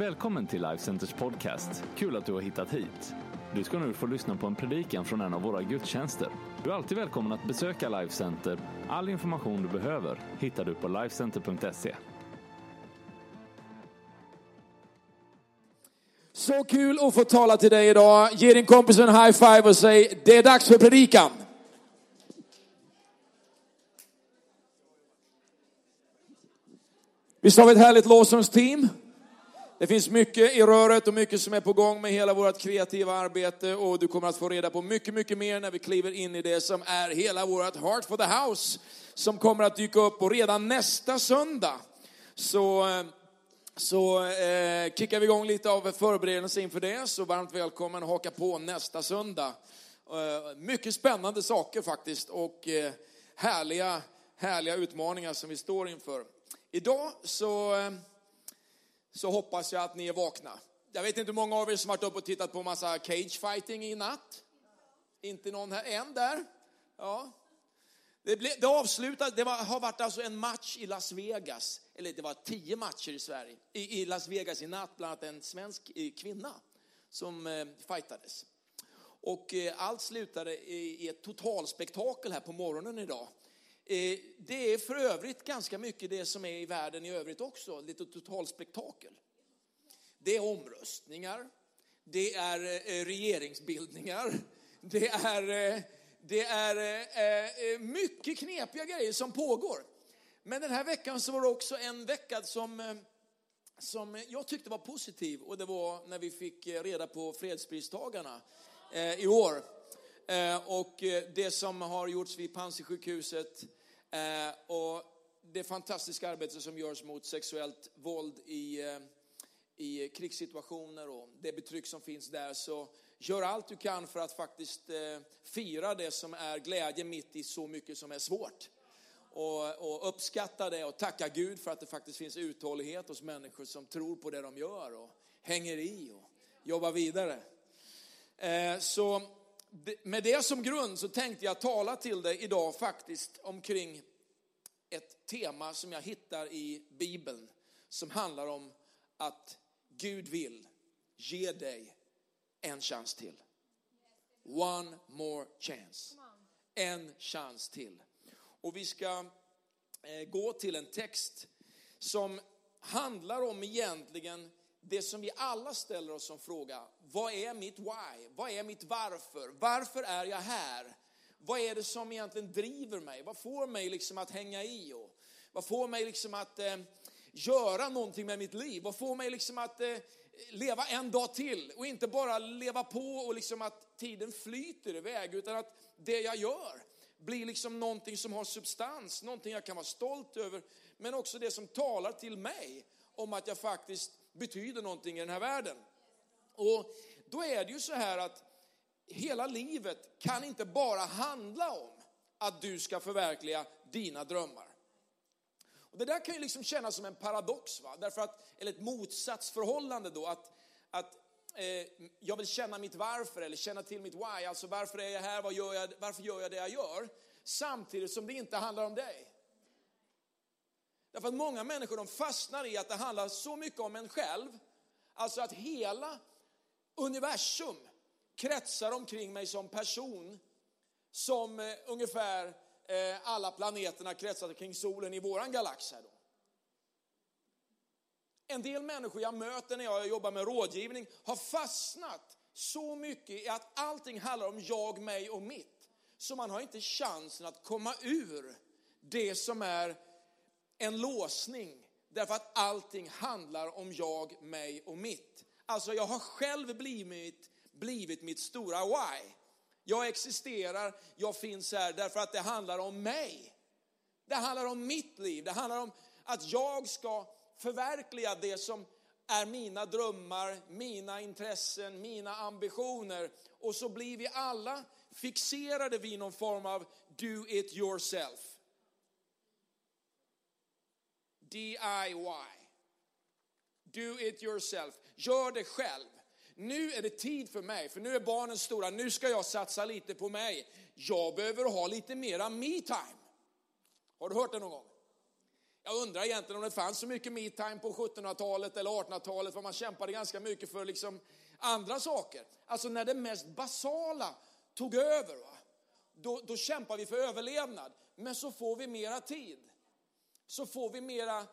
Välkommen till Life Centers podcast. Kul att du har hittat hit. Du ska nu få lyssna på en predikan från en av våra gudstjänster. Du är alltid välkommen att besöka Life Center. All information du behöver hittar du på lifecenter.se. Så kul att få tala till dig idag. Ge din kompis en high five och säg det är dags för predikan. Visst har vi ett härligt lovsångsteam? Det finns mycket i röret och mycket som är på gång med hela vårt kreativa arbete och du kommer att få reda på mycket, mycket mer när vi kliver in i det som är hela vårt Heart for the House som kommer att dyka upp och redan nästa söndag så, så eh, kickar vi igång lite av förberedelser inför det. Så varmt välkommen att haka på nästa söndag. Eh, mycket spännande saker faktiskt och eh, härliga, härliga utmaningar som vi står inför. Idag så eh, så hoppas jag att ni är vakna. Jag vet inte hur många av er som varit uppe och tittat på massa cage fighting i natt. Inte någon här, en där. Ja. Det, ble, det avslutade, det var, har varit alltså en match i Las Vegas, eller det var tio matcher i Sverige, i, i Las Vegas i natt, bland annat en svensk eh, kvinna som eh, fightades. Och eh, allt slutade i, i ett totalspektakel här på morgonen idag. Eh, det är för övrigt ganska mycket det som är i världen i övrigt också, lite totalspektakel. Det är omröstningar, det är eh, regeringsbildningar, det är, eh, det är mycket knepiga grejer som pågår. Men den här veckan så var det också en vecka som, som jag tyckte var positiv och det var när vi fick reda på fredspristagarna i år. Och det som har gjorts vid Panzisjukhuset Eh, och det fantastiska arbete som görs mot sexuellt våld i, eh, i krigssituationer och det betryck som finns där. Så gör allt du kan för att faktiskt eh, fira det som är glädje mitt i så mycket som är svårt. Och, och, uppskatta det och tacka Gud för att det faktiskt finns uthållighet hos människor som tror på det de gör och hänger i och jobbar vidare. Eh, så med det som grund så tänkte jag tala till dig idag faktiskt omkring ett tema som jag hittar i Bibeln som handlar om att Gud vill ge dig en chans till. One more chance. En chans till. Och vi ska eh, gå till en text som handlar om egentligen det som vi alla ställer oss som fråga. Vad är mitt why? Vad är mitt varför? Varför är jag här? Vad är det som egentligen driver mig? Vad får mig liksom att hänga i? Och vad får mig liksom att eh, göra någonting med mitt liv? Vad får mig liksom att eh, leva en dag till? Och inte bara leva på och liksom att tiden flyter iväg, utan att det jag gör blir liksom någonting som har substans, någonting jag kan vara stolt över, men också det som talar till mig om att jag faktiskt betyder någonting i den här världen. Och då är det ju så här att hela livet kan inte bara handla om att du ska förverkliga dina drömmar. Och det där kan ju liksom kännas som en paradox, va? Därför att, eller ett motsatsförhållande då, att, att eh, jag vill känna mitt varför eller känna till mitt why, alltså varför är jag här, vad gör jag, varför gör jag det jag gör? Samtidigt som det inte handlar om dig. Därför att många människor de fastnar i att det handlar så mycket om en själv, alltså att hela universum kretsar omkring mig som person, som eh, ungefär eh, alla planeterna kretsar kring solen i våran galax här då. En del människor jag möter när jag jobbar med rådgivning har fastnat så mycket i att allting handlar om jag, mig och mitt. Så man har inte chansen att komma ur det som är en låsning. Därför att allting handlar om jag, mig och mitt. Alltså jag har själv blivit, blivit mitt stora why. Jag existerar, jag finns här därför att det handlar om mig. Det handlar om mitt liv, det handlar om att jag ska förverkliga det som är mina drömmar, mina intressen, mina ambitioner. Och så blir vi alla fixerade vid någon form av do it yourself. DIY. Do it yourself. Gör det själv. Nu är det tid för mig, för nu är barnen stora, nu ska jag satsa lite på mig. Jag behöver ha lite mera me time. Har du hört det någon gång? Jag undrar egentligen om det fanns så mycket me-time på 1700-talet eller 1800-talet, för man kämpade ganska mycket för liksom andra saker. Alltså när det mest basala tog över, va? Då, då kämpar vi för överlevnad. Men så får vi mera tid. Så får vi mera,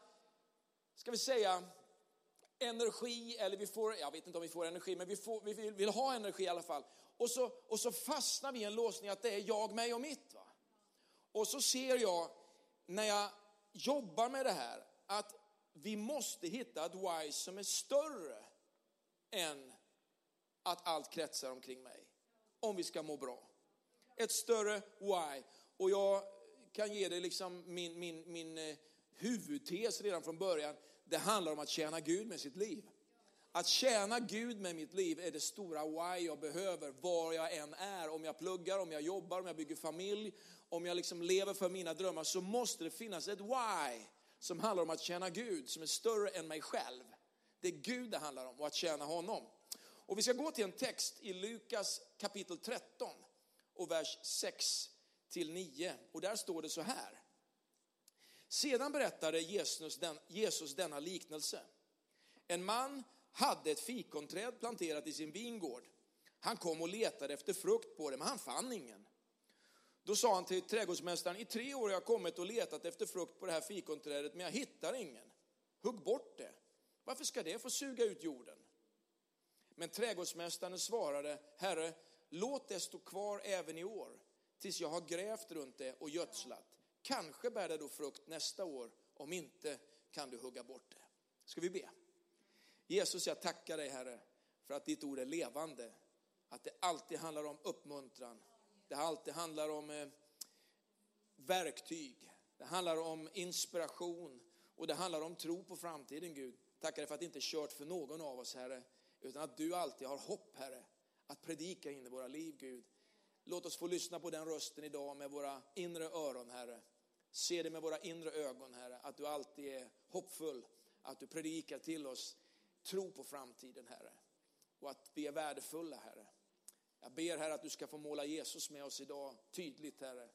ska vi säga, energi, eller vi får, jag vet inte om vi får energi, men vi, får, vi vill, vill, ha energi i alla fall. Och så, och så fastnar vi i en låsning att det är jag, mig och mitt. Va? Och så ser jag, när jag jobbar med det här, att vi måste hitta ett why som är större än att allt kretsar omkring mig. Om vi ska må bra. Ett större why. Och jag kan ge dig liksom min, min, min eh, huvudtes redan från början. Det handlar om att tjäna Gud med sitt liv. Att tjäna Gud med mitt liv är det stora why jag behöver, var jag än är. Om jag pluggar, om jag jobbar, om jag bygger familj, om jag liksom lever för mina drömmar, så måste det finnas ett why som handlar om att tjäna Gud, som är större än mig själv. Det är Gud det handlar om och att tjäna honom. Och vi ska gå till en text i Lukas kapitel 13 och vers 6 till 9. Och där står det så här. Sedan berättade Jesus, den, Jesus denna liknelse. En man hade ett fikonträd planterat i sin vingård. Han kom och letade efter frukt på det, men han fann ingen. Då sa han till trädgårdsmästaren, i tre år har jag kommit och letat efter frukt på det här fikonträdet, men jag hittar ingen. Hugg bort det. Varför ska det få suga ut jorden? Men trädgårdsmästaren svarade, Herre, låt det stå kvar även i år, tills jag har grävt runt det och gödslat. Kanske bär det då frukt nästa år, om inte kan du hugga bort det. Ska vi be? Jesus, jag tackar dig Herre, för att ditt ord är levande. Att det alltid handlar om uppmuntran. Det alltid handlar om eh, verktyg. Det handlar om inspiration. Och det handlar om tro på framtiden, Gud. Tackar dig för att det inte är kört för någon av oss, Herre. Utan att du alltid har hopp, Herre, att predika in i våra liv, Gud. Låt oss få lyssna på den rösten idag med våra inre öron, Herre. Se det med våra inre ögon, Herre, att du alltid är hoppfull, att du predikar till oss tro på framtiden, Herre. Och att vi är värdefulla, Herre. Jag ber, Herre, att du ska få måla Jesus med oss idag tydligt, Herre.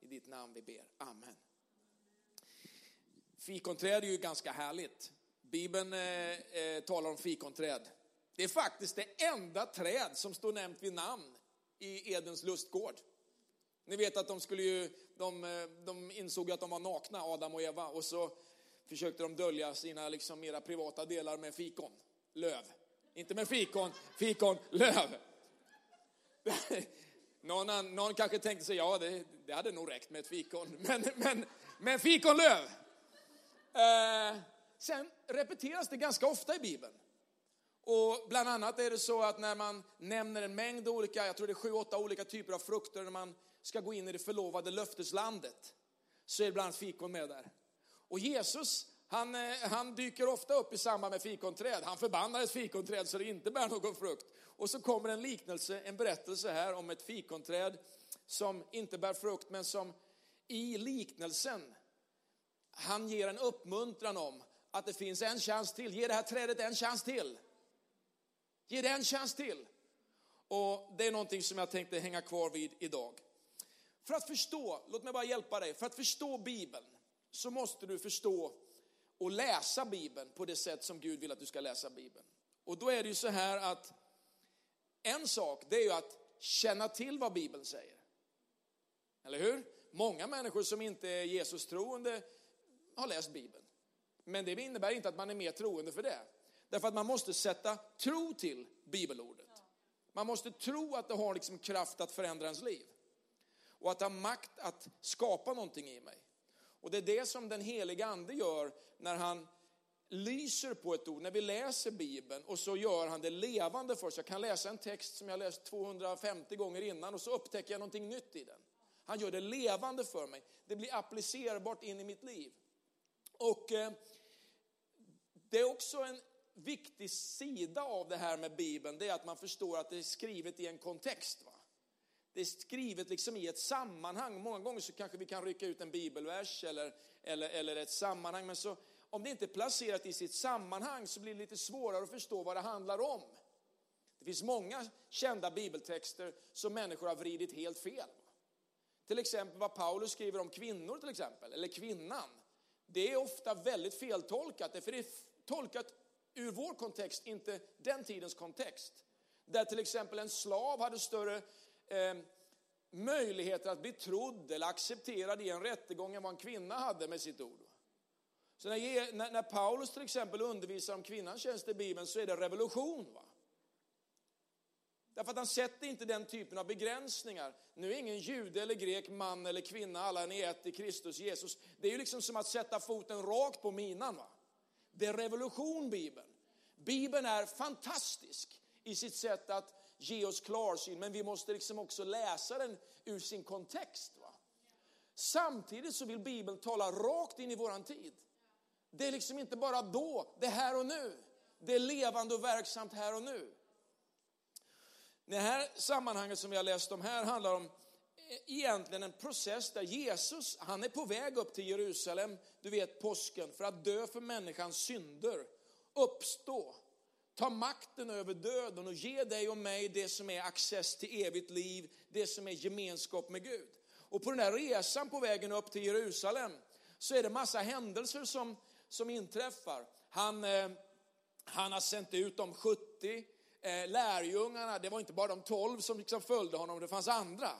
I ditt namn vi ber. Amen. Fikonträd är ju ganska härligt. Bibeln eh, eh, talar om fikonträd. Det är faktiskt det enda träd som står nämnt vid namn i Edens lustgård. Ni vet att de skulle ju, de, eh, de insåg att de var nakna, Adam och Eva, och så försökte de dölja sina liksom mera privata delar med fikon, löv. Inte med fikon, fikon, löv. Någon, någon kanske tänkte sig, ja det, det hade nog räckt med ett fikon, men, men, men fikonlöv. Eh, sen repeteras det ganska ofta i Bibeln. Och bland annat är det så att när man nämner en mängd olika, jag tror det är sju, åtta olika typer av frukter när man ska gå in i det förlovade löfteslandet, så är det bland annat fikon med där. Och Jesus, han, eh, han dyker ofta upp i samband med fikonträd. Han förbannar ett fikonträd så det inte bär någon frukt. Och så kommer en liknelse, en berättelse här om ett fikonträd som inte bär frukt, men som i liknelsen, han ger en uppmuntran om att det finns en chans till. Ge det här trädet en chans till. Ge det en chans till. Och det är någonting som jag tänkte hänga kvar vid idag. För att förstå, låt mig bara hjälpa dig, för att förstå Bibeln så måste du förstå och läsa Bibeln på det sätt som Gud vill att du ska läsa Bibeln. Och då är det ju så här att en sak, det är ju att känna till vad Bibeln säger. Eller hur? Många människor som inte är Jesus troende har läst Bibeln. Men det innebär inte att man är mer troende för det. Därför att man måste sätta tro till bibelordet. Man måste tro att det har liksom kraft att förändra ens liv. Och att ha makt att skapa någonting i mig. Och det är det som den heliga ande gör när han lyser på ett ord, när vi läser Bibeln och så gör han det levande för oss. Jag kan läsa en text som jag läst 250 gånger innan och så upptäcker jag någonting nytt i den. Han gör det levande för mig. Det blir applicerbart in i mitt liv. Och eh, det är också en viktig sida av det här med Bibeln, det är att man förstår att det är skrivet i en kontext. Va? Det är skrivet liksom i ett sammanhang. Många gånger så kanske vi kan rycka ut en bibelvers eller, eller, eller ett sammanhang, men så, om det inte är placerat i sitt sammanhang så blir det lite svårare att förstå vad det handlar om. Det finns många kända bibeltexter som människor har vridit helt fel. Till exempel vad Paulus skriver om kvinnor till exempel, eller kvinnan. det är ofta väldigt feltolkat, för det är tolkat ur vår kontext, inte den tidens kontext. Där till exempel en slav hade större eh, möjligheter att bli trodd eller accepterad i en rättegång än vad en kvinna hade med sitt ord. Så när, när, när Paulus till exempel undervisar om kvinnans tjänst i Bibeln så är det revolution. Va? Därför att han sätter inte den typen av begränsningar. Nu är ingen jude eller grek, man eller kvinna, alla är ni ett i Kristus Jesus. Det är ju liksom som att sätta foten rakt på minan. Va? Det är revolution Bibeln. Bibeln är fantastisk i sitt sätt att ge oss klarsyn, men vi måste liksom också läsa den ur sin kontext. Va? Samtidigt så vill Bibeln tala rakt in i våran tid. Det är liksom inte bara då, det är här och nu. Det är levande och verksamt här och nu. Det här sammanhanget som vi har läst om här handlar om eh, egentligen en process där Jesus, han är på väg upp till Jerusalem, du vet påsken, för att dö för människans synder, uppstå, ta makten över döden och ge dig och mig det som är access till evigt liv, det som är gemenskap med Gud. Och på den här resan på vägen upp till Jerusalem så är det massa händelser som, som inträffar. Han, eh, han har sänt ut de 70 eh, lärjungarna, det var inte bara de 12 som liksom följde honom, det fanns andra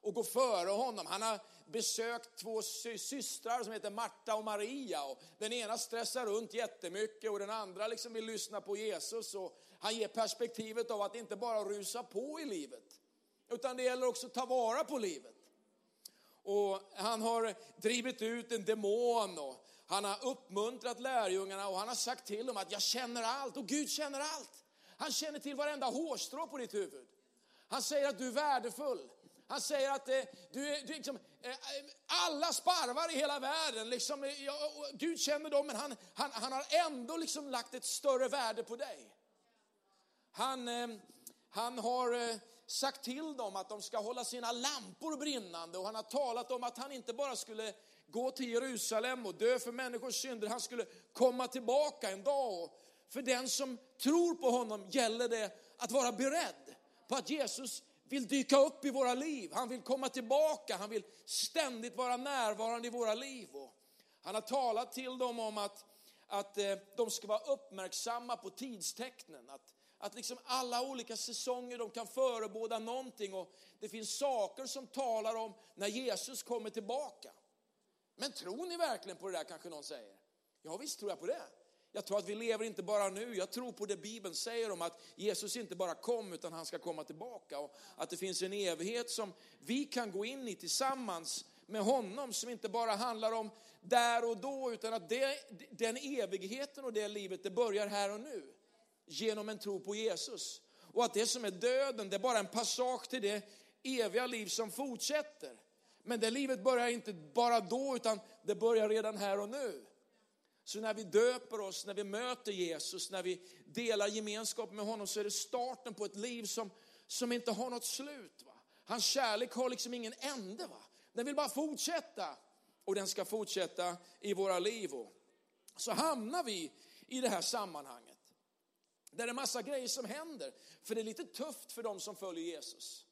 och gå före honom. Han har besökt två systrar som heter Marta och Maria. Och den ena stressar runt jättemycket och den andra liksom vill lyssna på Jesus. Och han ger perspektivet av att inte bara rusa på i livet, utan det gäller också att ta vara på livet. Och han har drivit ut en demon och han har uppmuntrat lärjungarna och han har sagt till dem att jag känner allt och Gud känner allt. Han känner till varenda hårstrå på ditt huvud. Han säger att du är värdefull. Han säger att eh, du du liksom, eh, eh, alla sparvar i hela världen, liksom, eh, ja, Gud känner dem, men han, han, han har ändå liksom lagt ett större värde på dig. Han, eh, han har eh, sagt till dem att de ska hålla sina lampor brinnande och han har talat om att han inte bara skulle gå till Jerusalem och dö för människors synder, han skulle komma tillbaka en dag. Och för den som tror på honom gäller det att vara beredd på att Jesus vill dyka upp i våra liv. Han vill komma tillbaka, han vill ständigt vara närvarande i våra liv. Och han har talat till dem om att, att eh, de ska vara uppmärksamma på tidstecknen. Att, att liksom alla olika säsonger de kan förebåda någonting och det finns saker som talar om när Jesus kommer tillbaka. Men tror ni verkligen på det där kanske någon säger? Ja visst tror jag på det. Jag tror att vi lever inte bara nu, jag tror på det Bibeln säger om att Jesus inte bara kom utan han ska komma tillbaka. Och att det finns en evighet som vi kan gå in i tillsammans med honom som inte bara handlar om där och då utan att det, den evigheten och det livet det börjar här och nu. Genom en tro på Jesus. Och att det som är döden det är bara en passage till det eviga liv som fortsätter. Men det livet börjar inte bara då utan det börjar redan här och nu. Så när vi döper oss, när vi möter Jesus, när vi delar gemenskap med honom så är det starten på ett liv som, som inte har något slut. Va? Hans kärlek har liksom ingen ände. Va? Den vill bara fortsätta och den ska fortsätta i våra liv. Och så hamnar vi i det här sammanhanget. Där det är massa grejer som händer. För det är lite tufft för dem som följer Jesus.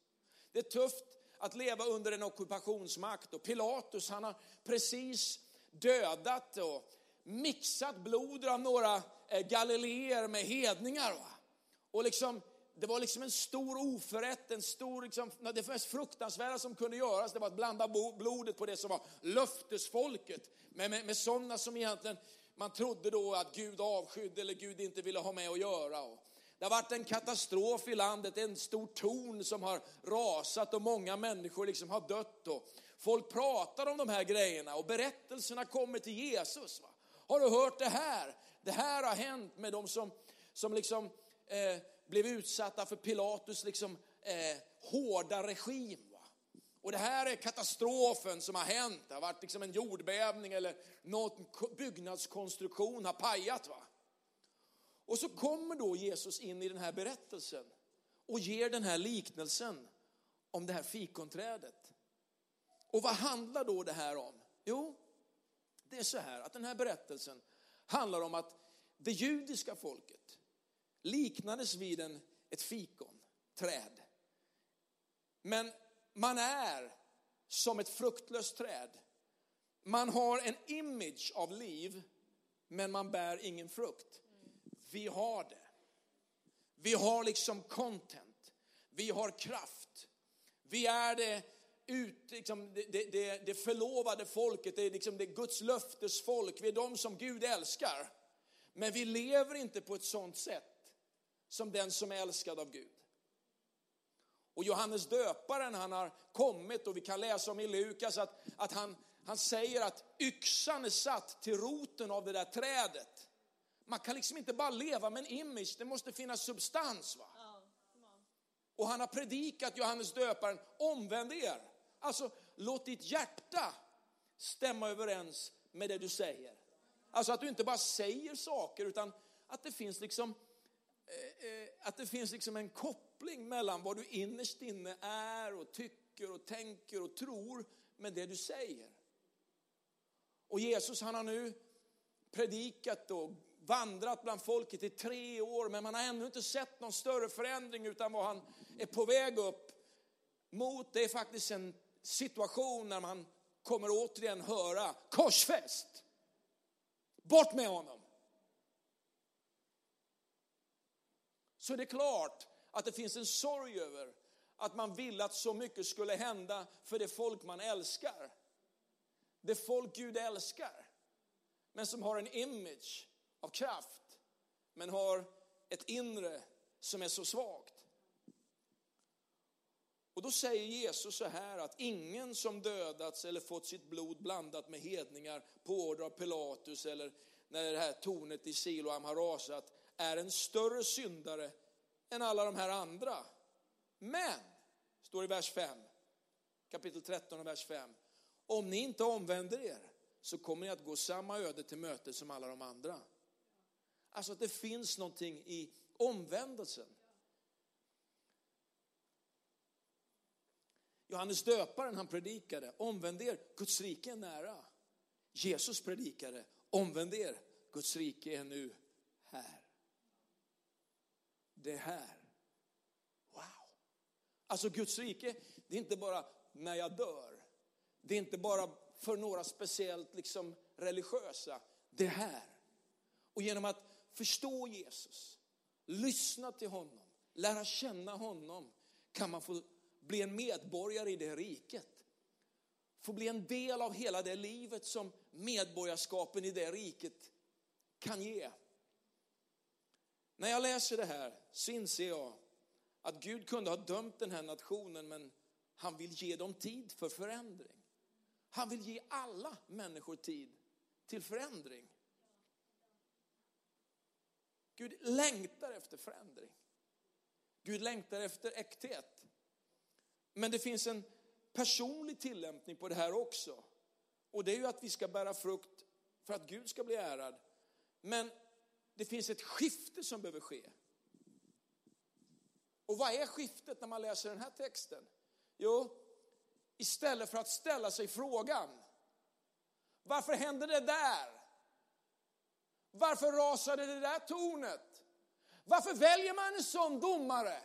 Det är tufft att leva under en ockupationsmakt och Pilatus han har precis dödat och mixat blod av några eh, galileer med hedningar. Va? Och liksom, det var liksom en stor oförrätt, en stor, liksom, det mest fruktansvärda som kunde göras, det var att blanda blodet på det som var löftesfolket med, med, med sådana som egentligen man trodde då att Gud avskydde eller Gud inte ville ha med att göra. Och det har varit en katastrof i landet, en stor torn som har rasat och många människor liksom har dött. Och folk pratar om de här grejerna och berättelserna kommer till Jesus. Va? Har du hört det här? Det här har hänt med de som, som liksom, eh, blev utsatta för Pilatus liksom, eh, hårda regim. Va? Och det här är katastrofen som har hänt. Det har varit liksom en jordbävning eller någon byggnadskonstruktion har pajat. Va? Och så kommer då Jesus in i den här berättelsen och ger den här liknelsen om det här fikonträdet. Och vad handlar då det här om? Jo, det är så här att den här berättelsen handlar om att det judiska folket liknades vid en, ett fikonträd. Men man är som ett fruktlöst träd. man har en image av liv, men man bär ingen frukt. Vi har det. Vi har liksom content. Vi har kraft. Vi är det, ut, liksom, det, det, det förlovade folket, det är liksom det Guds löftesfolk. Vi är de som Gud älskar. Men vi lever inte på ett sånt sätt som den som är älskad av Gud. Och Johannes döparen, han har kommit och vi kan läsa om i Lukas att, att han, han säger att yxan är satt till roten av det där trädet. Man kan liksom inte bara leva med en image, det måste finnas substans. Va? Och han har predikat, Johannes döparen, omvänd er. Alltså, låt ditt hjärta stämma överens med det du säger. Alltså att du inte bara säger saker, utan att det finns liksom, eh, eh, att det finns liksom en koppling mellan vad du innerst inne är och tycker och tänker och tror med det du säger. Och Jesus han har nu predikat och vandrat bland folket i tre år, men man har ännu inte sett någon större förändring, utan vad han är på väg upp mot, det är faktiskt en situation när man kommer återigen höra korsfäst. Bort med honom. Så det är klart att det finns en sorg över att man ville att så mycket skulle hända för det folk man älskar. Det folk Gud älskar. Men som har en image av kraft. Men har ett inre som är så svagt. Och då säger Jesus så här att ingen som dödats eller fått sitt blod blandat med hedningar på order av Pilatus eller när det här tornet i Siloam har rasat är en större syndare än alla de här andra. Men, står i vers 5, kapitel 13 och vers 5, om ni inte omvänder er så kommer ni att gå samma öde till möte som alla de andra. Alltså att det finns någonting i omvändelsen. Johannes döparen han predikade, omvänd er, Guds rike är nära. Jesus predikade, omvänd er, Guds rike är nu här. Det är här. Wow. Alltså Guds rike, det är inte bara när jag dör. Det är inte bara för några speciellt liksom religiösa. Det är här. Och genom att förstå Jesus, lyssna till honom, lära känna honom, kan man få bli en medborgare i det riket. Få bli en del av hela det livet som medborgarskapen i det riket kan ge. När jag läser det här så inser jag att Gud kunde ha dömt den här nationen men han vill ge dem tid för förändring. Han vill ge alla människor tid till förändring. Gud längtar efter förändring. Gud längtar efter äkthet. Men det finns en personlig tillämpning på det här också. Och det är ju att vi ska bära frukt för att Gud ska bli ärad. Men det finns ett skifte som behöver ske. Och vad är skiftet när man läser den här texten? Jo, istället för att ställa sig frågan, varför hände det där? Varför rasade det där tornet? Varför väljer man en sån domare?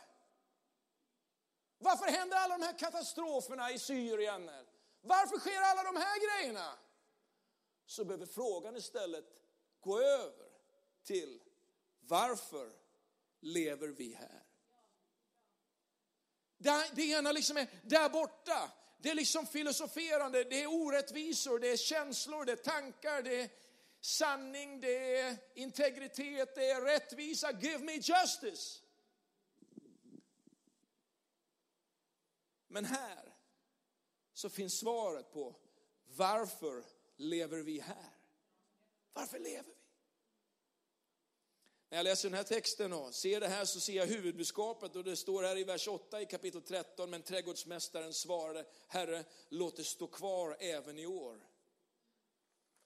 Varför händer alla de här katastroferna i Syrien? Varför sker alla de här grejerna? Så behöver frågan istället gå över till varför lever vi här? Det ena liksom är där borta. Det är liksom filosoferande, det är orättvisor, det är känslor, det är tankar, det är sanning, det är integritet, det är rättvisa. Give me justice. Men här så finns svaret på varför lever vi här? Varför lever vi? När jag läser den här texten och ser det här så ser jag huvudbudskapet och det står här i vers 8 i kapitel 13, men trädgårdsmästaren svarade, Herre, låt det stå kvar även i år.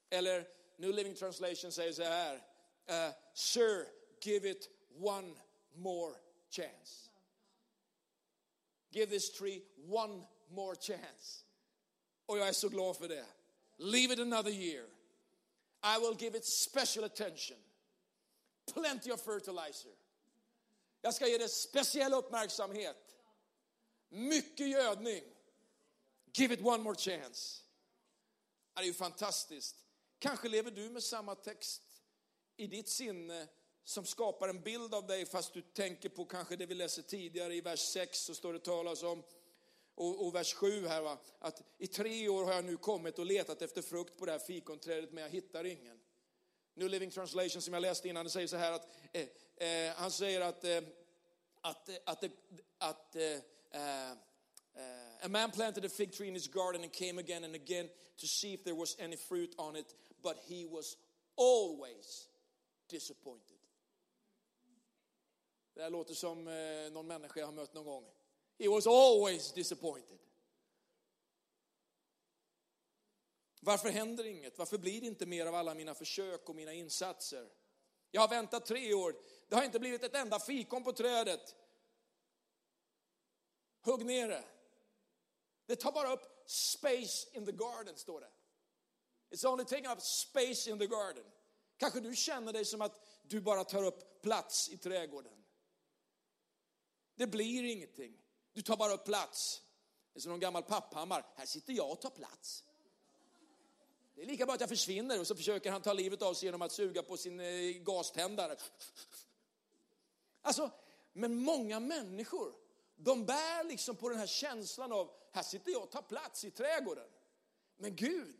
Eller New Living Translation säger så här, eh, Sir, give it one more chance. Give this tree one more chance. Och jag är så glad för det. Leave it another year. I will give it special attention. Plenty of fertilizer. Jag ska ge det speciell uppmärksamhet. Mycket gödning. Give it one more chance. Det är ju fantastiskt. Kanske lever du med samma text i ditt sinne som skapar en bild av dig fast du tänker på kanske det vi läser tidigare i vers 6 så står det talas om och, och, vers 7 här va, att i tre år har jag nu kommit och letat efter frukt på det här fikonträdet men jag hittar ingen. New Living Translation som jag läste innan, det säger så här att eh, eh, han säger att, eh, att, eh, att, eh, att eh, a man planted a fig tree in his garden and came again and again to see if there was any fruit on it, but he was always disappointed. Det här låter som eh, någon människa jag har mött någon gång. He was always disappointed. Varför händer inget? Varför blir det inte mer av alla mina försök och mina insatser? Jag har väntat tre år. Det har inte blivit ett enda fikon på trädet. Hugg ner det. Det tar bara upp space in the garden, står det. It's only taking up space in the garden. Kanske du känner dig som att du bara tar upp plats i trädgården. Det blir ingenting. Du tar bara upp plats. Det är som någon gammal papphammar. Här sitter jag och tar plats. Det är lika bra att jag försvinner och så försöker han ta livet av sig genom att suga på sin eh, gaständare. Alltså, men många människor, de bär liksom på den här känslan av, här sitter jag och tar plats i trädgården. Men Gud,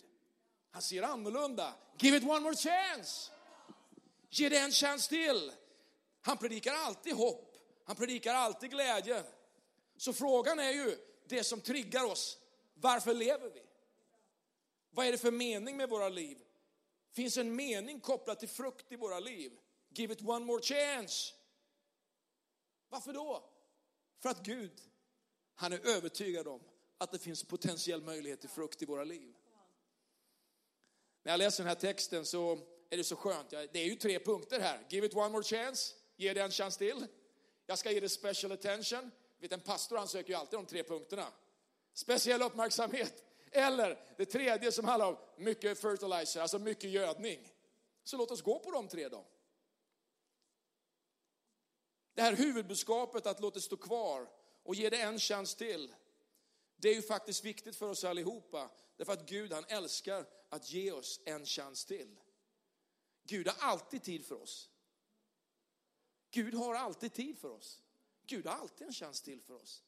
han ser annorlunda. Give it one more chance. Ge det en chans till. Han predikar alltid hopp. Han predikar alltid glädje. Så frågan är ju det som triggar oss. Varför lever vi? Vad är det för mening med våra liv? Finns en mening kopplad till frukt i våra liv? Give it one more chance. Varför då? För att Gud, han är övertygad om att det finns potentiell möjlighet till frukt i våra liv. När jag läser den här texten så är det så skönt. Det är ju tre punkter här. Give it one more chance. Ge det en chans till. Jag ska ge dig special attention. Vet, en pastor han söker ju alltid de tre punkterna. Speciell uppmärksamhet. Eller det tredje som handlar om mycket fertilizer, alltså mycket gödning. Så låt oss gå på de tre då. Det här huvudbudskapet att låta det stå kvar och ge det en chans till. Det är ju faktiskt viktigt för oss allihopa. Därför att Gud han älskar att ge oss en chans till. Gud har alltid tid för oss. Gud har alltid tid för oss. Gud har alltid en chans till för oss.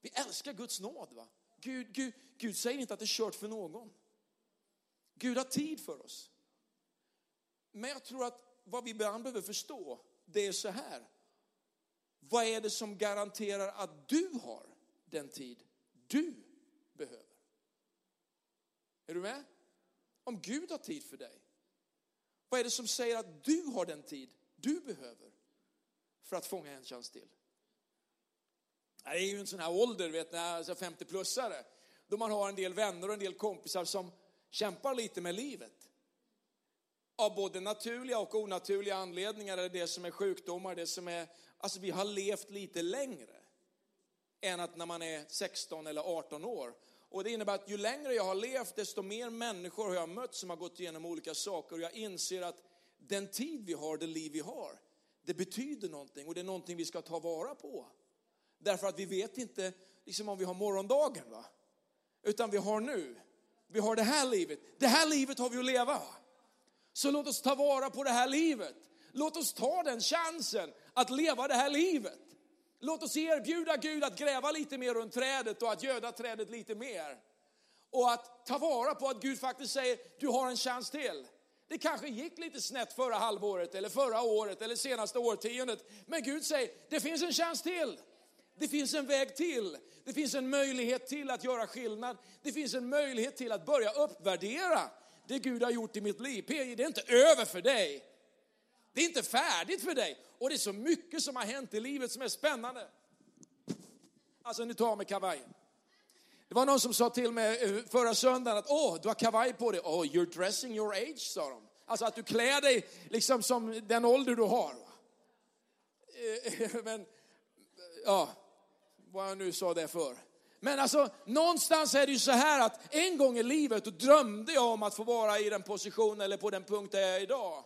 Vi älskar Guds nåd. Va? Gud, Gud, Gud säger inte att det är kört för någon. Gud har tid för oss. Men jag tror att vad vi ibland behöver förstå, det är så här. Vad är det som garanterar att du har den tid du behöver? Är du med? Om Gud har tid för dig, vad är det som säger att du har den tid du behöver för att fånga en chans till? Det är ju en sån här ålder, vet ni, alltså 50-plussare, då man har en del vänner och en del kompisar som kämpar lite med livet. Av både naturliga och onaturliga anledningar, eller det som är sjukdomar, det som är, alltså vi har levt lite längre än att när man är 16 eller 18 år. Och det innebär att ju längre jag har levt, desto mer människor har jag mött som har gått igenom olika saker. Och jag inser att den tid vi har, det liv vi har, det betyder någonting och det är någonting vi ska ta vara på. Därför att vi vet inte liksom om vi har morgondagen. Va? Utan vi har nu. Vi har det här livet. Det här livet har vi att leva. Så låt oss ta vara på det här livet. Låt oss ta den chansen att leva det här livet. Låt oss erbjuda Gud att gräva lite mer runt trädet och att göda trädet lite mer. Och att ta vara på att Gud faktiskt säger, du har en chans till. Det kanske gick lite snett förra halvåret eller förra året eller senaste årtiondet. Men Gud säger, det finns en chans till. Det finns en väg till. Det finns en möjlighet till att göra skillnad. Det finns en möjlighet till att börja uppvärdera det Gud har gjort i mitt liv. PJ, det är inte över för dig. Det är inte färdigt för dig. Och det är så mycket som har hänt i livet som är spännande. Alltså, nu tar jag med kavajen. Det var någon som sa till mig eh, förra söndagen att åh, du har kavaj på dig. Oh, you're dressing your age, sa de. Alltså att du klär dig liksom som den ålder du har. Eh, men, ja, vad jag nu sa det för. Men alltså, någonstans är det ju så här att en gång i livet då drömde jag om att få vara i den position eller på den punkt där jag är idag.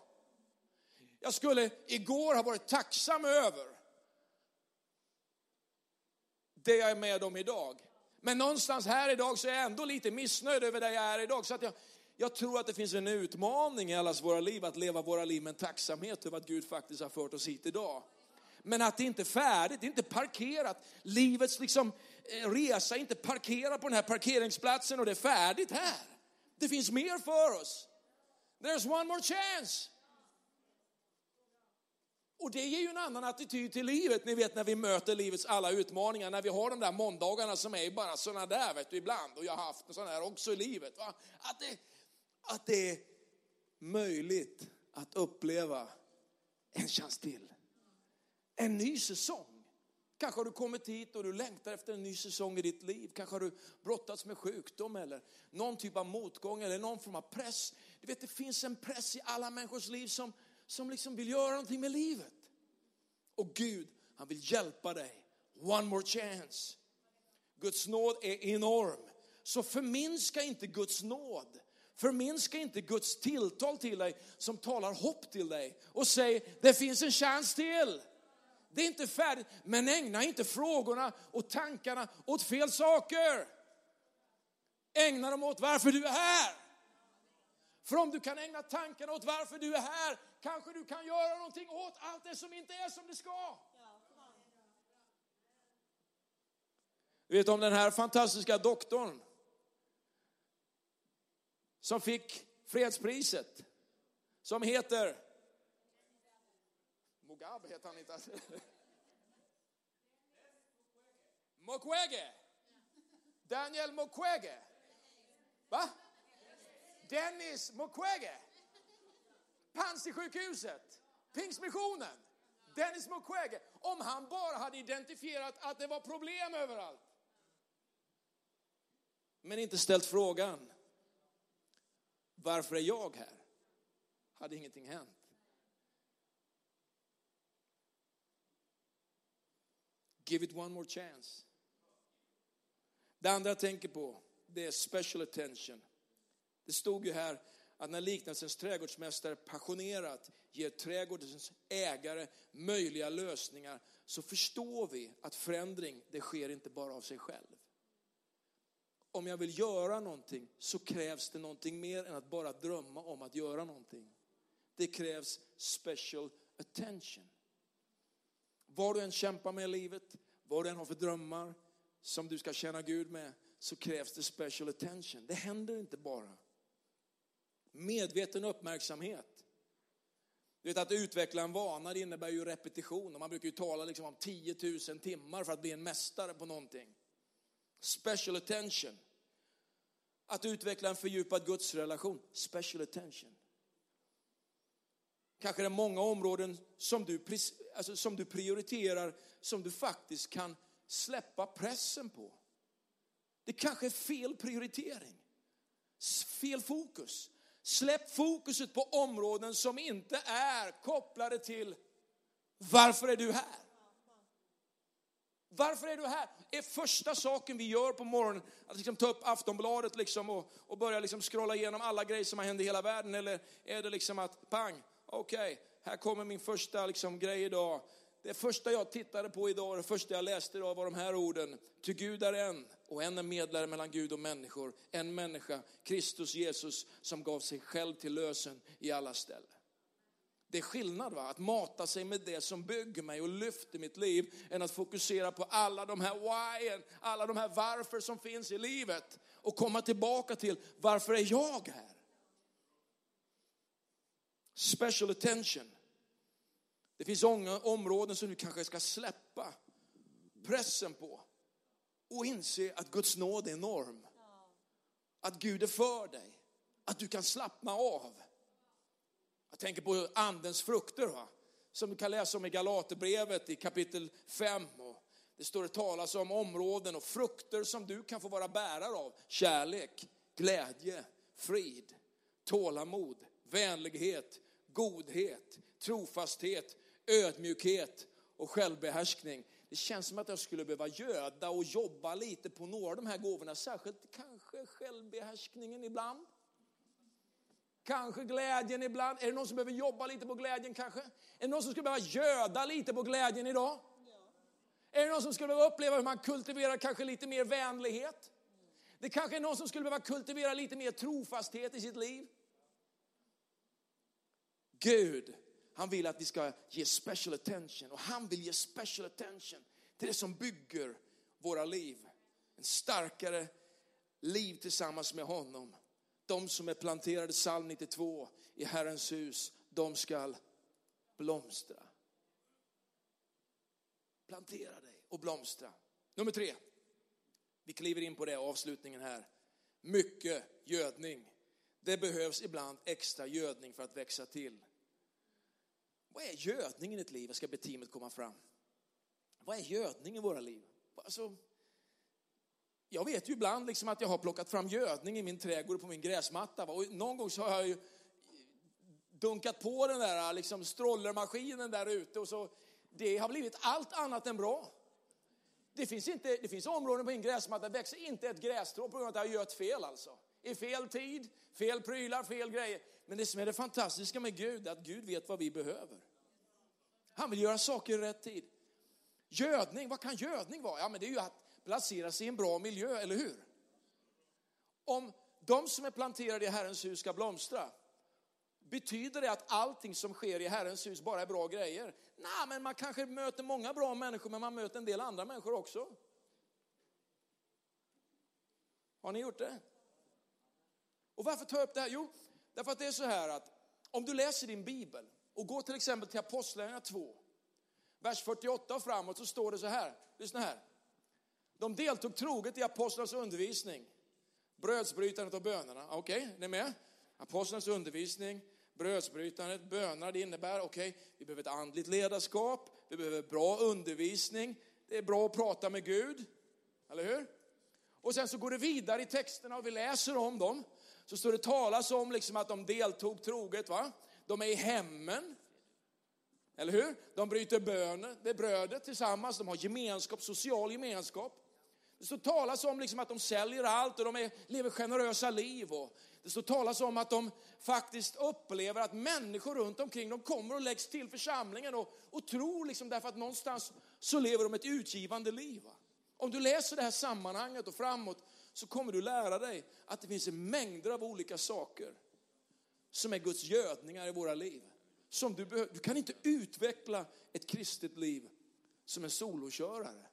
Jag skulle igår ha varit tacksam över det jag är med om idag. Men någonstans här idag så är jag ändå lite missnöjd över det jag är idag. Så att jag, jag tror att det finns en utmaning i allas våra liv att leva våra liv med en tacksamhet över att Gud faktiskt har fört oss hit idag. Men att det inte är färdigt, det är inte parkerat. Livets liksom, eh, resa är inte parkerad på den här parkeringsplatsen och det är färdigt här. Det finns mer för oss. There's one more chance. Och det ger ju en annan attityd till livet. Ni vet när vi möter livets alla utmaningar, när vi har de där måndagarna som är bara sådana där vet du, ibland. Och jag har haft sådana här också i livet. Va? Att, det, att det är möjligt att uppleva en chans till. En ny säsong. Kanske har du kommit hit och du längtar efter en ny säsong i ditt liv. Kanske har du brottats med sjukdom eller någon typ av motgång eller någon form av press. Du vet, det finns en press i alla människors liv som, som liksom vill göra någonting med livet. Och Gud, han vill hjälpa dig. One more chance. Guds nåd är enorm. Så förminska inte Guds nåd. Förminska inte Guds tilltal till dig som talar hopp till dig och säg det finns en chans till. Det är inte färdigt, men ägna inte frågorna och tankarna åt fel saker. Ägna dem åt varför du är här. För om du kan ägna tankarna åt varför du är här, kanske du kan göra någonting åt allt det som inte är som det ska. Du vet om den här fantastiska doktorn som fick fredspriset, som heter Mugabe heter han inte. Mukwege. Daniel Mukwege. Va? Dennis Mukwege. Panzisjukhuset. Pingstmissionen. Dennis Mukwege. Om han bara hade identifierat att det var problem överallt. Men inte ställt frågan. Varför är jag här? Hade ingenting hänt. Give it one more chance. Det andra jag tänker på, det är special attention. Det stod ju här att när liknelsens trädgårdsmästare passionerat ger trädgårdens ägare möjliga lösningar så förstår vi att förändring, det sker inte bara av sig själv. Om jag vill göra någonting så krävs det någonting mer än att bara drömma om att göra någonting. Det krävs special attention. Vad du än kämpar med i livet, vad du än har för drömmar som du ska känna Gud med, så krävs det special attention. Det händer inte bara. Medveten uppmärksamhet. Du vet att utveckla en vana det innebär ju repetition. Och man brukar ju tala liksom om 10 000 timmar för att bli en mästare på någonting. Special attention. Att utveckla en fördjupad gudsrelation. Special attention. Kanske det är många områden som du, alltså, som du prioriterar, som du faktiskt kan släppa pressen på. Det kanske är fel prioritering, fel fokus. Släpp fokuset på områden som inte är kopplade till varför är du här? Varför är du här? Är första saken vi gör på morgonen att liksom ta upp Aftonbladet liksom och, och börja liksom scrolla igenom alla grejer som har hänt i hela världen? Eller är det liksom att pang, okej, okay, här kommer min första liksom grej idag. Det första jag tittade på idag, det första jag läste idag var de här orden. Ty Gud är en och en är medlare mellan Gud och människor. En människa, Kristus Jesus, som gav sig själv till lösen i alla ställen. Det är skillnad va? att mata sig med det som bygger mig och lyfter mitt liv än att fokusera på alla de här why, alla de här varför som finns i livet och komma tillbaka till varför är jag här? Special attention. Det finns områden som du kanske ska släppa pressen på och inse att Guds nåd är enorm. Att Gud är för dig. Att du kan slappna av. Jag tänker på andens frukter va? som du kan läsa om i Galaterbrevet i kapitel 5. Det står det talas om områden och frukter som du kan få vara bärare av. Kärlek, glädje, frid, tålamod, vänlighet, godhet, trofasthet, ödmjukhet och självbehärskning. Det känns som att jag skulle behöva göda och jobba lite på några av de här gåvorna, särskilt kanske självbehärskningen ibland. Kanske glädjen ibland. Är det någon som behöver jobba lite på glädjen kanske? Är det någon som skulle behöva göda lite på glädjen idag? Är det någon som skulle behöva uppleva hur man kultiverar kanske lite mer vänlighet? Det kanske är någon som skulle behöva kultivera lite mer trofasthet i sitt liv. Gud, han vill att vi ska ge special attention och han vill ge special attention till det som bygger våra liv. En starkare liv tillsammans med honom. De som är planterade, psalm 92, i Herrens hus, de skall blomstra. Plantera dig och blomstra. Nummer tre. Vi kliver in på det, avslutningen här. Mycket gödning. Det behövs ibland extra gödning för att växa till. Vad är gödning i ett liv? Jag ska be teamet komma fram. Vad är gödning i våra liv? Alltså, jag vet ju ibland liksom att jag har plockat fram gödning i min trädgård på min gräsmatta. Och någon gång så har jag ju dunkat på den där liksom strollermaskinen där ute och så det har blivit allt annat än bra. Det finns, inte, det finns områden på min gräsmatta, det växer inte ett grässtrå på grund av att jag har gjort fel alltså. I fel tid, fel prylar, fel grejer. Men det som är det fantastiska med Gud är att Gud vet vad vi behöver. Han vill göra saker i rätt tid. Gödning, vad kan gödning vara? Ja men det är ju att placera sig i en bra miljö, eller hur? Om de som är planterade i Herrens hus ska blomstra, betyder det att allting som sker i Herrens hus bara är bra grejer? Nej, men man kanske möter många bra människor, men man möter en del andra människor också. Har ni gjort det? Och varför tar jag upp det här? Jo, därför att det är så här att om du läser din bibel och går till exempel till Apostlagärningarna 2, vers 48 och framåt så står det så här, lyssna här. De deltog troget i apostlarnas undervisning, brödsbrytandet och bönerna. Okej, okay, ni är med? Apostlarnas undervisning, brödsbrytandet, bönerna, det innebär, okej, okay, vi behöver ett andligt ledarskap, vi behöver bra undervisning, det är bra att prata med Gud, eller hur? Och sen så går det vidare i texterna och vi läser om dem. Så står det talas om liksom att de deltog troget, va? De är i hemmen, eller hur? De bryter böner, det brödet tillsammans, de har gemenskap, social gemenskap. Det står talas om liksom att de säljer allt och de är, lever generösa liv. Och det står talas om att de faktiskt upplever att människor runt omkring de kommer och läggs till församlingen och, och tror liksom därför att någonstans så lever de ett utgivande liv. Om du läser det här sammanhanget och framåt så kommer du lära dig att det finns mängder av olika saker som är Guds gödningar i våra liv. Som du, du kan inte utveckla ett kristet liv som en solokörare.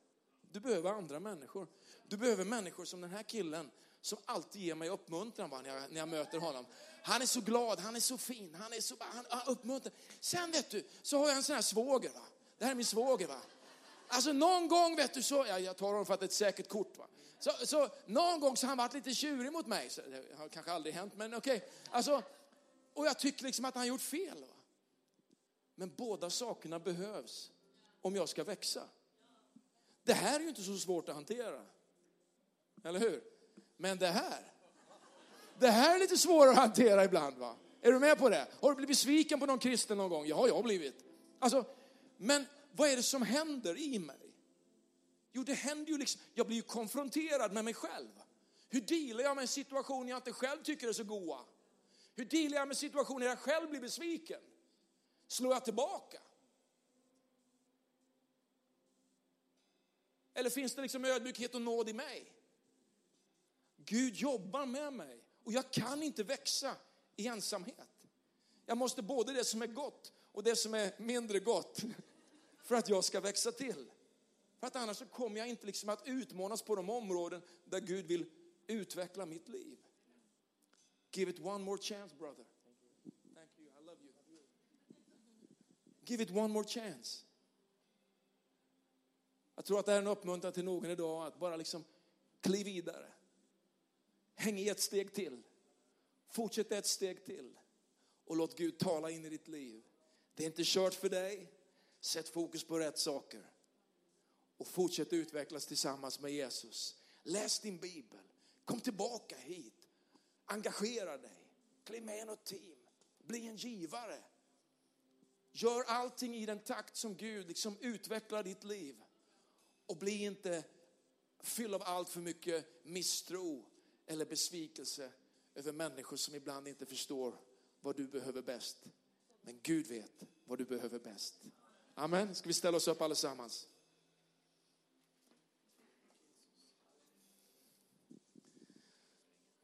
Du behöver andra människor. Du behöver människor som den här killen som alltid ger mig uppmuntran va, när, jag, när jag möter honom. Han är så glad, han är så fin, han är så han, han uppmuntrar. Sen vet du, så har jag en sån här svåger. Va? Det här är min svåger. Va? Alltså någon gång vet du så, jag, jag tar honom för att det är ett säkert kort. Va? Så, så någon gång så har han varit lite tjurig mot mig. Så, det har kanske aldrig hänt, men okej. Okay. Alltså, och jag tycker liksom att han har gjort fel. Va? Men båda sakerna behövs om jag ska växa. Det här är ju inte så svårt att hantera. Eller hur? Men det här, det här är lite svårare att hantera ibland. va? Är du med på det? Har du blivit besviken på någon kristen någon gång? Ja, jag har blivit. Alltså, men vad är det som händer i mig? Jo, det händer ju liksom, jag blir ju konfronterad med mig själv. Hur dealar jag med en situation jag inte själv tycker är så goa? Hur dealar jag med situationer jag själv blir besviken? Slår jag tillbaka? Eller finns det liksom ödmjukhet och nåd i mig? Gud jobbar med mig och jag kan inte växa i ensamhet. Jag måste både det som är gott och det som är mindre gott för att jag ska växa till. För att annars så kommer jag inte liksom att utmanas på de områden där Gud vill utveckla mitt liv. Give it one more chance brother. Thank you, I love you. Give it one more chance. Jag tror att det här är en uppmuntran till någon idag att bara liksom kliv vidare. Häng i ett steg till. Fortsätt ett steg till. Och låt Gud tala in i ditt liv. Det är inte kört för dig. Sätt fokus på rätt saker. Och fortsätt utvecklas tillsammans med Jesus. Läs din bibel. Kom tillbaka hit. Engagera dig. Kliv med i något team. Bli en givare. Gör allting i den takt som Gud liksom utvecklar ditt liv. Och bli inte fylld av allt för mycket misstro eller besvikelse över människor som ibland inte förstår vad du behöver bäst. Men Gud vet vad du behöver bäst. Amen. Ska vi ställa oss upp allesammans?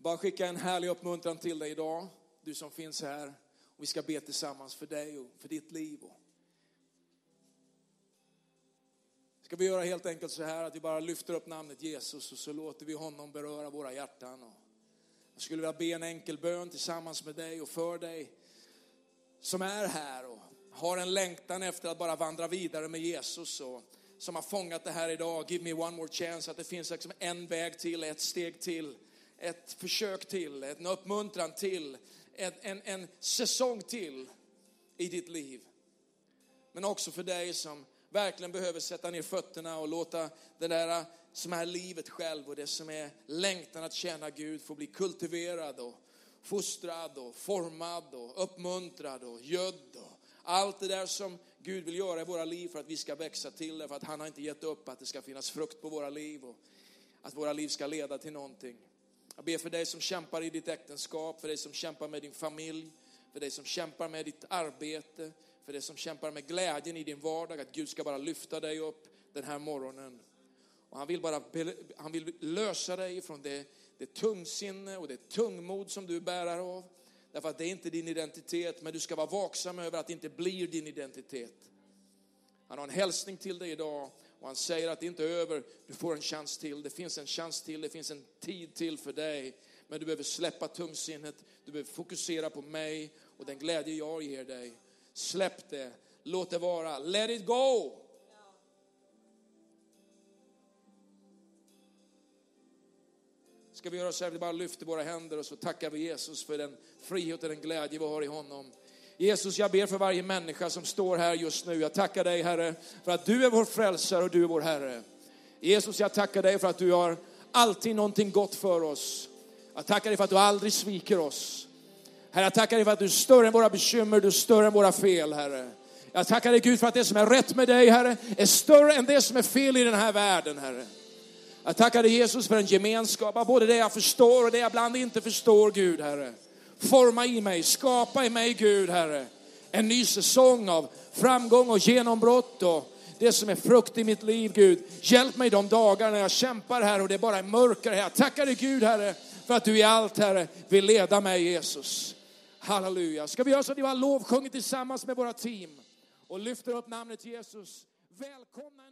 Bara skicka en härlig uppmuntran till dig idag, du som finns här. Och vi ska be tillsammans för dig och för ditt liv. Ska vi göra helt enkelt så här att vi bara lyfter upp namnet Jesus och så låter vi honom beröra våra hjärtan. Jag skulle vilja be en enkel bön tillsammans med dig och för dig som är här och har en längtan efter att bara vandra vidare med Jesus och som har fångat det här idag. Give me one more chance, att det finns liksom en väg till, ett steg till, ett försök till, en uppmuntran till, en, en, en säsong till i ditt liv. Men också för dig som verkligen behöver sätta ner fötterna och låta det där som är livet själv och det som är längtan att tjäna Gud få bli kultiverad och fostrad och formad och uppmuntrad och gödd och allt det där som Gud vill göra i våra liv för att vi ska växa till det, för att han har inte gett upp att det ska finnas frukt på våra liv och att våra liv ska leda till någonting. Jag ber för dig som kämpar i ditt äktenskap, för dig som kämpar med din familj, för dig som kämpar med ditt arbete, för dig som kämpar med glädjen i din vardag, att Gud ska bara lyfta dig upp den här morgonen. Och han vill bara han vill lösa dig från det, det tungsinne och det tungmod som du bär av. Därför att det är inte din identitet, men du ska vara vaksam över att det inte blir din identitet. Han har en hälsning till dig idag och han säger att det inte är över, du får en chans till, det finns en chans till, det finns en tid till för dig. Men du behöver släppa tungsinnet, du behöver fokusera på mig och den glädje jag ger dig. Släpp det, låt det vara, let it go! Ska vi göra så här, vi bara lyfter våra händer och så tackar vi Jesus för den frihet och den glädje vi har i honom. Jesus, jag ber för varje människa som står här just nu. Jag tackar dig Herre för att du är vår frälsare och du är vår Herre. Jesus, jag tackar dig för att du har alltid någonting gott för oss. Jag tackar dig för att du aldrig sviker oss. Herre, jag tackar dig för att du är större än våra bekymmer, du är större än våra fel, Herre. Jag tackar dig Gud för att det som är rätt med dig, Herre, är större än det som är fel i den här världen, Herre. Jag tackar dig Jesus för en gemenskap av både det jag förstår och det jag ibland inte förstår, Gud, Herre. Forma i mig, skapa i mig, Gud, Herre, en ny säsong av framgång och genombrott och det som är frukt i mitt liv, Gud. Hjälp mig de dagar när jag kämpar här och det bara är mörker här. Jag tackar dig Gud, Herre, för att du i allt, Herre, vill leda mig, Jesus. Halleluja. Ska vi göra så att vi har lovsjungit tillsammans med våra team och lyfter upp namnet Jesus. Välkomna